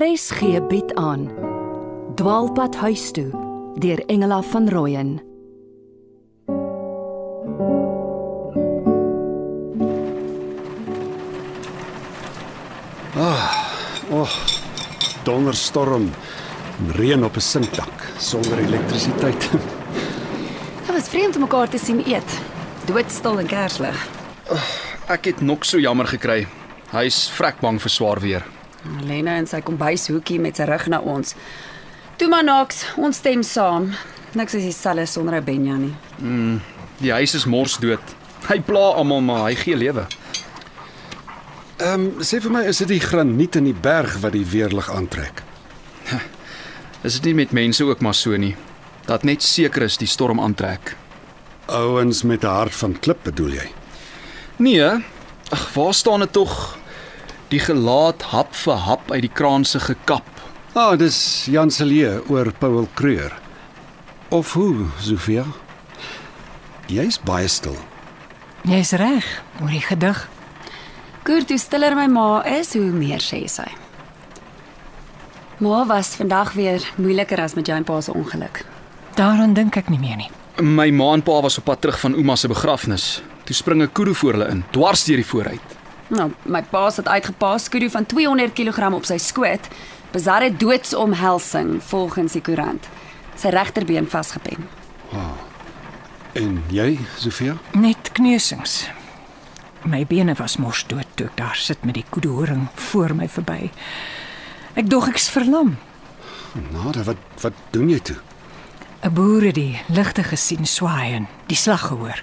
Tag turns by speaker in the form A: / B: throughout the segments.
A: RSG bied aan Dwaalpad huis toe deur Engela van Rooyen
B: Oh, donderstorm. en Reën op 'n sinkdak sonder elektrisiteit.
C: Dit was vreemd om mekaar te sien eet. Doodstil en kerslig.
D: Ek het nog so jammer gekry. Hy's vrek bang vir swaar weer.
C: Lena en sy kombuishoekie met sy rug na ons. Toe maar Knox, ons stem saam. Niks is dieselfde sonder 'n Benja nie.
D: Die huis is mors dood. Hy pla almal maar hy gee lewe.
B: Ehm um, sê vir my, is dit die graniet in die berg wat die weerlig aantrek?
D: Is dit nie met mense ook maar so nie? Dat net seker is die storm aantrek.
B: Ouens met 'n hart van klip bedoel jy?
D: Nee, ag waar staan dit tog? Die gelaat hap vir hap uit die kraan se gekap.
B: Ah, dis Jan Celie oor Paul Kreur. Of hoe, Sofia? Jy's baie stil.
E: Jy's reg oor die gedig.
C: Kurt, hoe stiller my ma is, hoe meer sê sy. Ma was vandag weer moeiliker as met jou en pa se ongeluk.
E: Daaraan dink ek nie meer nie.
D: My ma en pa was op pad terug van ouma se begrafnis. Toe spring 'n kudu voor hulle in, dwars deur die vooruit.
C: Nou, my pa het uitgepas skudu van 200 kg op sy skoot. Bizarre doodsomhelsing volgens die koerant. Sy regterbeen vasgepen.
B: En jy, Sofia?
E: Net kneusings. My bene was mos dood toe ek daar sit met die koedoring voor my verby. Ek dog ek's verlam.
B: Nada, wat wat doen jy toe?
E: 'n Boer het die ligte gesien swaai en die slag gehoor.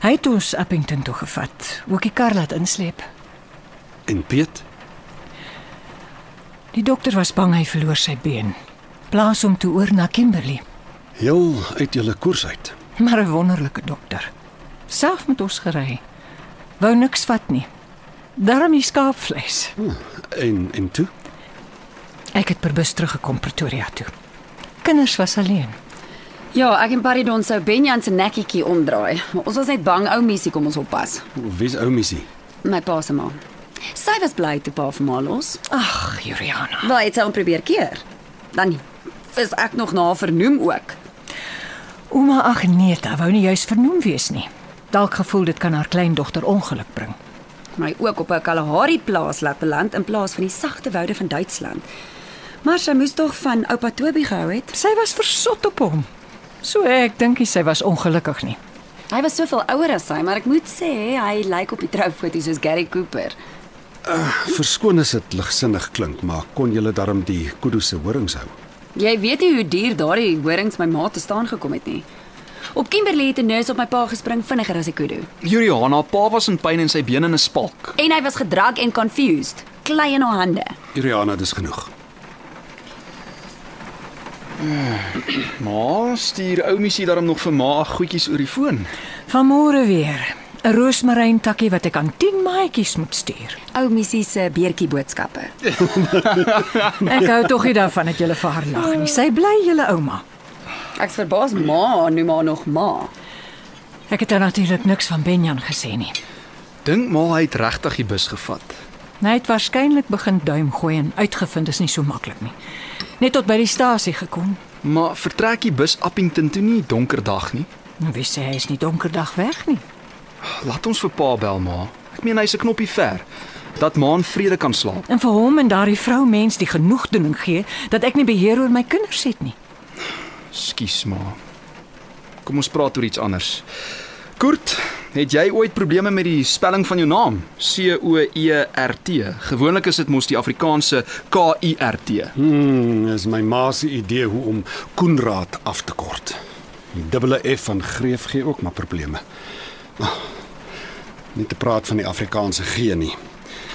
E: Hy het ons Appington toe gevat, ook die kar laat insleep.
B: En Piet?
E: Die dokter was bang hy verloor sy been. Plaas hom toe oor na Kimberley,
B: Heel uit julle koers uit.
E: maar 'n wonderlike dokter. Self met ons gery. Wou niks vat nie. Daarom die skaapvleis.
B: En en toe?
E: Ek het per bus teruggekom Pretoria toe. Kinders was alleen.
C: Ja, ek en Paridon sou Benjan se nekkietjie omdraai, maar ons was net bang ou Missie kom ons oppas.
B: Wie's ou missie?
C: My pa se ma. Sy was bly toe pa vir ma los.
E: Ag, Juliana.
C: Wel, het sy hom probeer keer. Dan is ek nog na vernoem ook.
E: Ouma Agneta wou nie juis vernoem wees nie. Dalk gevoel dit kan haar kleindogter ongeluk bring.
C: My ook op 'n Kalahari plaas laat beland in plaas van die sagte woude van Duitsland. Maar sy moes tog van oupa Toby gehou het.
E: Sy was versot op hom. So ek dink sy was ongelukkig nie.
C: Hy was soveel ouer as sy, maar ek moet sê hy lyk op die troufoto's soos Gary Cooper.
B: Verskoon as dit ligsinnig klink, maar kon julle darm die kudu se horings hou?
C: Jy weet nie hoe duur daardie horings my ma te staan gekom het nie. Op Kimberley het 'n nurse op my pa gespring vinniger as kon doen.
D: Juliana, pa was in pyn en sy bene in 'n spalk.
C: En hy was gedrag en confused. Klei in haar hande.
B: Iriana, dis genoeg.
D: Ma, stuur ou missie daarom nog vir ma goedjies oor die foon.
E: Vanmôre weer 'n roosmaryn takkie wat ek aan 10 maatjies moet stuur.
C: Ou missie se beertjie boodskappe.
E: Ek hou tog nie daarvan dat jy vir haar lag nie. Sy bly julle ouma.
C: Ek's verbaas ma noem haar nog ma.
E: Ek het natuurlik niks van Benjan gesê nie.
D: Dink maar hy het regtig die bus gevat.
E: Hy het waarskynlik begin duim gooi en uitgevind is nie so maklik nie. Net tot by die stasie gekom.
D: Maar vertrek die bus Appington toe nie donker dag nie.
E: Nou wie sê hy is nie donkerdag weg nie.
D: Laat ons vir pa bel ma. Ek meen hy's 'n knoppie ver. Dat ma in vrede kan slaap.
E: En vir hom en daardie vrou mens die genoegdoening gee dat ek nie beheer oor my kinders het nie.
D: Skus ma. Kom ons praat oor iets anders. Kurt, het jy ooit probleme met die spelling van jou naam? C O E R T. Gewoonlik is dit mos die Afrikaanse K U R T.
B: Hmm, is my ma se idee hoe om Koenraad af te kort. Die dubbele F van Greef gee ook maar probleme. Ah, Nie te praat van die Afrikaanse G nie.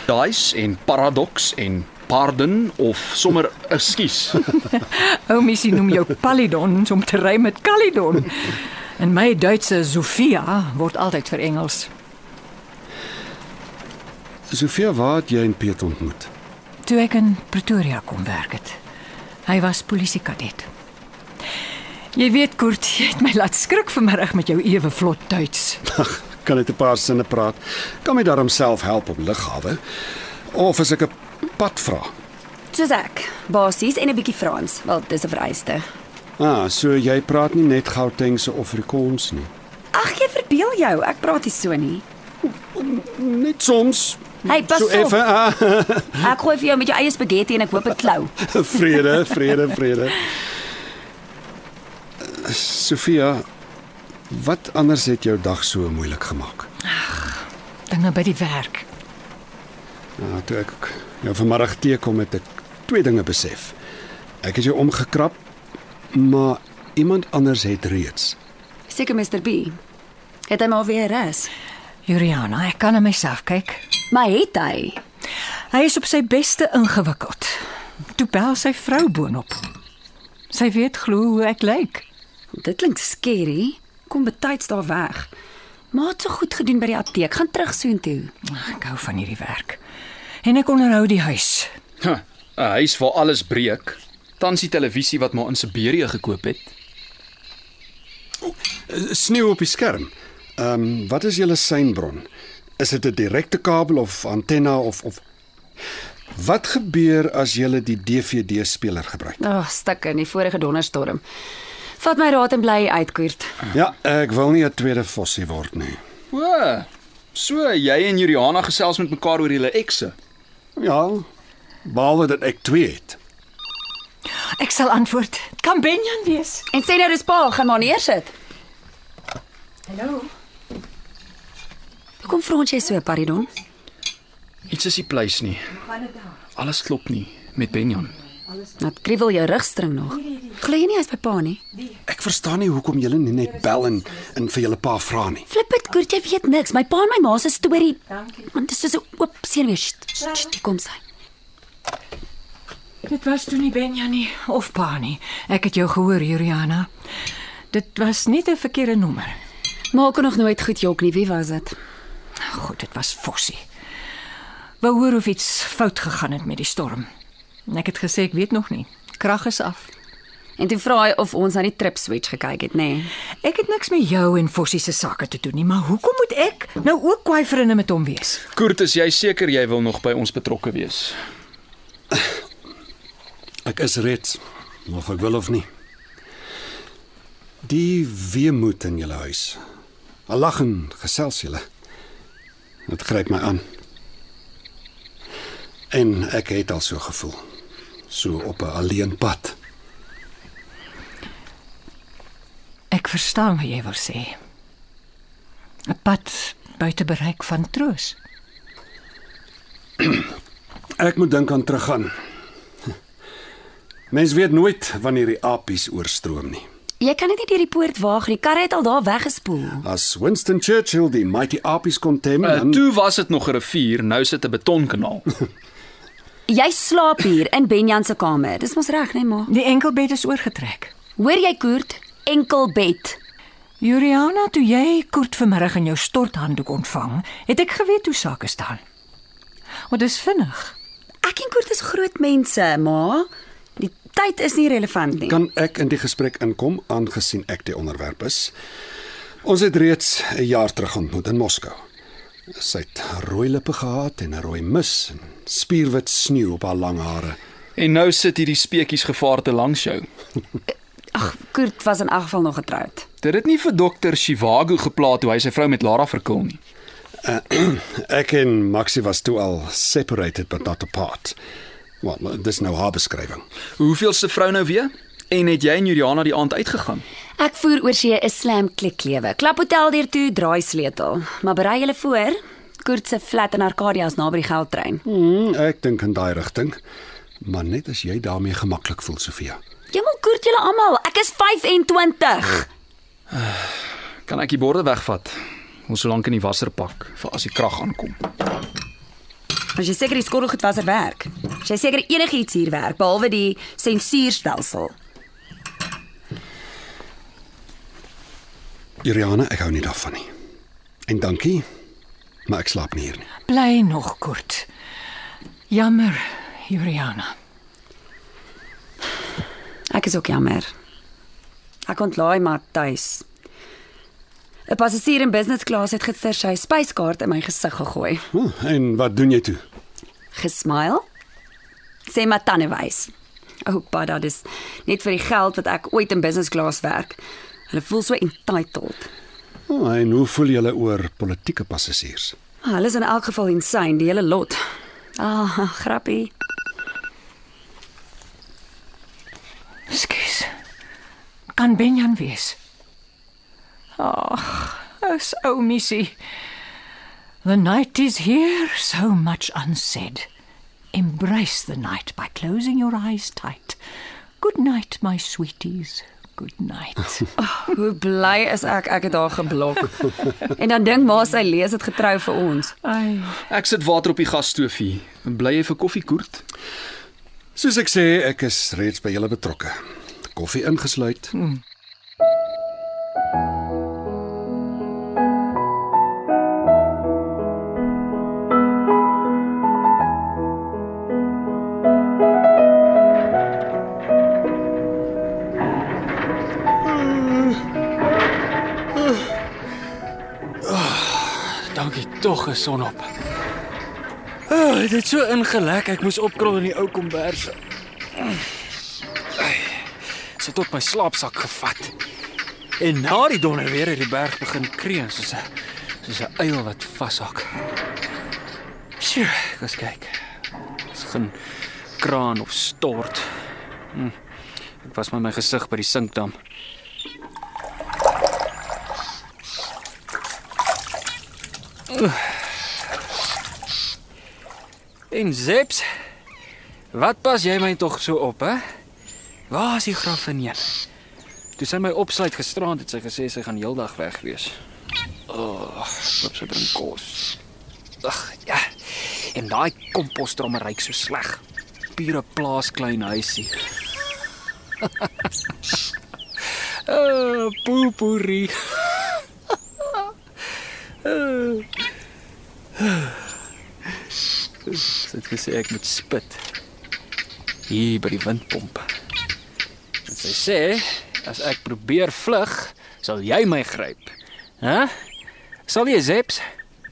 D: Dice en paradox en pardon of sommer ekskuus.
E: Ou missie noem jou Palidon om te ry met Calydon. En my Duitse Sofia word altyd vir Engels.
B: Sofia, waar het jy en Piet ontmoet?
E: Toe ek in Pretoria kom werk het. Hy was polisiekadet. Jy weet Kurt, jy het my laat skrik vanmiddag met jou ewe vlot Duits.
B: Ag, kan net 'n paar sinne praat. Kan my daarom self help op lughawe of as ek 'n pad vra.
C: Soos ek, basies en 'n bietjie Frans. Wel, dis 'n vereiste.
B: Ah, so jy praat nie net Gautengse of Afrikaans nie.
C: Ag, jy verbeel jou, ek praat nie so nie.
B: Net soms.
C: Hey, pas
B: so
C: op.
B: effe. Ah,
C: Ek gooi vir jou met jou eie spaghetti en ek hoop dit klou.
B: vrede, vrede, vrede. Sofia, wat anders het jou dag so moeilik gemaak?
E: Dinge by die werk.
B: Ja, toe ek jou vanmiddag teekom het ek twee dinge besef. Ek het jou omgekrap, maar iemand anders het reeds.
C: Seker Mr B. Het hy maar weer res.
E: Juliana, ek kan na myself kyk.
C: Maar het hy?
E: Hy is op sy beste ingewikkeld. Toe bel sy vrou boonop. Sy weet glo hoe ek lyk.
C: Dit klink skerry. Kom betyds daar weg. Maar het so goed gedoen by die apteek. Gaan terug soontoe.
E: Ag, Ek hou van hierdie werk. En ek onderhou die huis.
D: Huh, 'n Huis waar alles breek. Tans die televisie wat maar in Siberië gekoop het.
B: Sneeu op die skerm. Ehm, um, wat is julle seinbron? Is dit 'n direkte kabel of antenna of of Wat gebeur as jy die DVD-speler gebruik?
C: Ag, oh, stik in die vorige donderstorm. Vat my raad en bly uitkoert.
B: Ja, ek wil nie 'n tweede fossie word nie.
D: O, so jy en Juliana gesels met mekaar oor julle ekse.
B: Ja, behalwe dat ek twee het.
E: Ek sal antwoord. Dit Kan Benjan wees.
C: En sê nou dis pa, gaan maar neersit.
E: Hallo.
C: Hoekom frons jy so, Paridon?
D: Iets is nie pleis nie. Alles klop nie met Benjan.
C: Dat kriebel jou rugstring nog. Glo jy nie hy's by pa nie?
B: Ek verstaan nie hoekom julle nie net bel en en vir julle pa vra nie.
C: Flip dit, Koert, jy weet niks. My pa en my ma se storie. Dankie. Want dit is so 'n oop Hier kom sy.
E: Dit was toe nie Benjan nie of pa nie. Ek het jou gehoor, Juliana. Dit was net 'n verkeerde nommer.
C: Maak nog nooit goed jok nie. Wie was dit?
E: Goed, dit was Fossie. Wou hoor of iets fout gegaan het met die storm. En Ek het gesê ek weet nog nie. Krag is af.
C: En toe vra hy of ons na die trip switch gekyk het, nê. Nee.
E: Ek het niks met jou en Fossie se sake te doen nie, maar hoekom moet ek nou ook kwaai vriende met hom wees?
D: Koert, is jy seker jy wil nog by ons betrokke wees?
B: Ek is reeds of ek wil of nie. Die weemoed in julle huis. Al lag en gesels julle. Dit gryp my aan. En ek het al so gevoel. So op 'n alleen pad.
E: Ek verstaan wat jy wil sê. 'n Pad buite bereik van troos.
B: Ek moet dink aan teruggaan. Mens weet nooit wanneer die apies oorstroom nie.
C: Jy kan net nie deur die poort waag nie. Karre het al daar weggespoel.
B: As Winston Churchill die mighty apies kon tem,
D: Uh,
B: dan
D: toe was dit nog 'n rivier, nou sit 'n betonkanaal.
C: Jy slaap hier in Benjan se kamer. Dis mos reg, nee ma.
E: Die enkelbed is oorgetrek.
C: Hoor jy Koert? Enkel bed.
E: Juliana, toe jy kort vanmiddag in jou storthanddoek ontvang, het ek geweet hoe sake staan. Want dis vinnig.
C: Ek en Koert is groot mense, ma. Die tyd is nie relevant nie.
B: kan ek in die gesprek inkom aangesien ek die onderwerp is. Ons het reeds 'n jaar terug ontmoet in Moskou. Sy het rooi lippe gehad en 'n rooi mis en spierwit sneeu op haar lang hare.
D: en nou sit hierdie speetjies gevaarte langs jou.
C: Ag, Koert was in elk geval nog getroud.
D: Dit het nie vir dokter Shivago geplaat hoe hy sy vrou met Lara verkil nie.
B: Ek en Maxie was toe al separated but not apart. Wel, dis nou haar beskrywing.
D: Hoeveelste vrou nou weer? En het jy en Juliana die aand uitgegaan?
C: Ek voer oor see 'n slam kliklewe. Klap hotel deur toe, draai sleutel. Maar berei julle voor. Koert se flat in Arcadia is naby die geldtrein.
B: Hmm, ek dink in daai rigting. Maar net as jy daarmee gemaklik voel, Sofia.
C: Jy moet koert julle almal. Ek is 25.
D: Kan ek die borde wegvat? Ons so lank in die wasser pak vir as die krag aankom.
C: As jy seker die skottelgoedwasser werk. As jy seker enigiets hier werk behalwe die sensuurstelsel.
B: Iriana, ek hou nie daarvan nie. En dankie, maar ek slaap nie hier nie.
E: Bly nog kort. Jammer, Juliana.
C: Ek is ook jammer. Ek ontlaai maar tuis. 'n Passasier in business class het gister sy spyskaart in my gesig gegooi.
B: Hm, en wat doen jy toe?
C: Gesmile. Sê maar tandewys. Oupa, dit is net vir die geld wat ek ooit in business class werk. Hulle voel so entitled.
B: Oh, en hoe voel julle oor politieke passasiers?
C: Ah, Hulle is in elk geval insane, die hele lot. Ah, grappie.
E: Skus. Kan Benjan wees? Ag, is ou missie. The night is here, so much unsaid. Embrace the night by closing your eyes tight. Good night, my sweeties. Good night.
C: Hoe bly is ek ek het haar geblok. en dan dink ma sy lees dit getrou vir ons.
E: Ai.
D: Ek sit water op die gasstoofie. Bly jy vir koffie koert?
B: Soos ek sê, ek is reeds by julle betrokke. Koffie ingesluit.
F: Dankie tog is sonop. Oh, dit het so ingelek ek moes opkrol in die ou kombers. Ai, het tot my slaapsak gevat. En na die donder weer het die berg begin kreun soos 'n soos 'n uil wat vashak. Sjoe, kom kyk. Dis geen kraan of stort. Hm. Ek was met my gesig by die sinkdam. En Zeps, wat pas jy my tog so op, hè? Waar is die graffineen? Toe sy my opsluit gisterand het sy gesê sy gaan heeldag weg wees. O, oh, wat sy drink kos. Ag, ja. En daai kompostromme ryk so sleg. Pure plaas klein huisie. Ah, poepoerie. Het gesê ek moet spit. Hier by die windpomp. En sy sê as ek probeer vlug, sal jy my gryp. Hæ? Sal jy Zeps?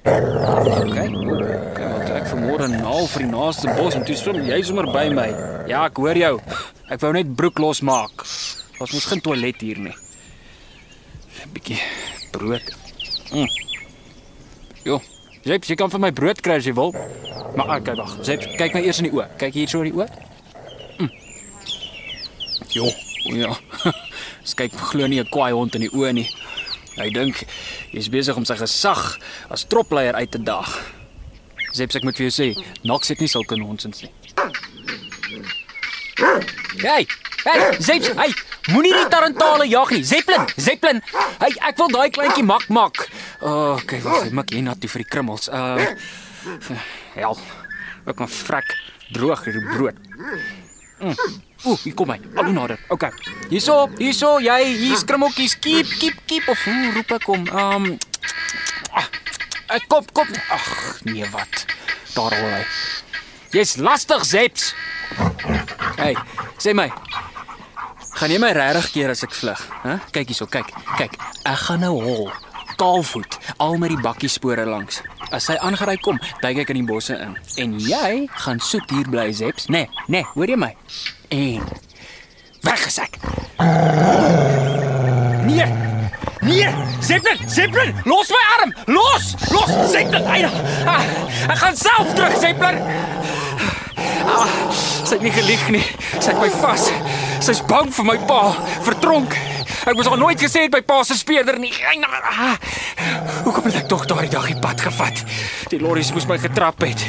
F: Okay. Okay, want ek vermoor 'n naal vir die naaste bos en toe swem jy sommer by my. Ja, ek hoor jou. Ek wou net broek losmaak. Ons mos geen toilet hier nie. 'n Bietjie brood. Mm. Jo, Zeps, jy kan vir my brood kry as jy wil. Maar okay, wag. Zeps, kyk my eers in die oë. Kyk hier so in die oë. Mm. Jo, ja. Kyk glo nie 'n kwaai hond in die oë nie. Hy dink jy's besig om sy gesag as tropleier uit te daag. Zeps, ek moet vir jou sê, Knox het nie sulke nonsens nie. Hey, hey, Zeps, hey, moenie die tarantale jag nie. Zeppelin, Zeppelin. Hey, ek wil daai kleintjie mak mak. Oh, okay, wag, ek maak hier na toe vir die krummels. Uh Hel. Ek kan vrek droog hierdie brood. Mm. Ooh, hier kom hy. Al hoe nader. Okay. Hierso, hierso, jy, hier's krummeltjies. Kiep, kiep, kiep of hoe roep ek hom? Um ah, Ek kop, kop. Ag, nee, wat? Daar hol hy. Jy's lastig, Zeps. Hey, sê my. Gaan jy my regtig keer as ek vlug? Hæ? Kyk hierso, kyk. Kyk. Ek gaan nou hol. Kaalvoet, al met die bakkiespore langs. As hy aangery kom, duik ek in die bosse in. En jy gaan soet hier bly, Zeps. Nee, nee, hoor jy my? En weg is ek. Nee. Nee, Zeppelin, Zeppelin, los my arm. Los, los, Zeppelin. Ai, ah, ek gaan self terug, Zeppelin. Ah, sy het nie gelieg nie. Sy het my vas. Sy's bang vir my pa, vertronk. Ek moes al nooit gesê het by pa se speeder nie. Nou, ah, Hoekom het ek tog daardie dag die pad gevat? Die lorries moes my getrap het.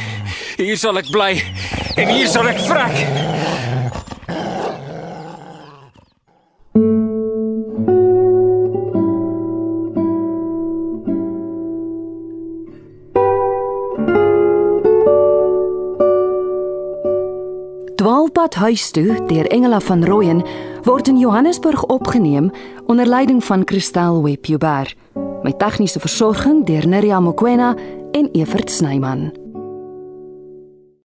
F: Hier sal ek bly en hier sal ek vrek.
A: Dwaalpad huis toe deur Engela van Rooyen word in Johannesburg opgeneem onder leiding van Christel Webjuber. My tegniese versorging deur Neriya Mkwena en Evert Snyman.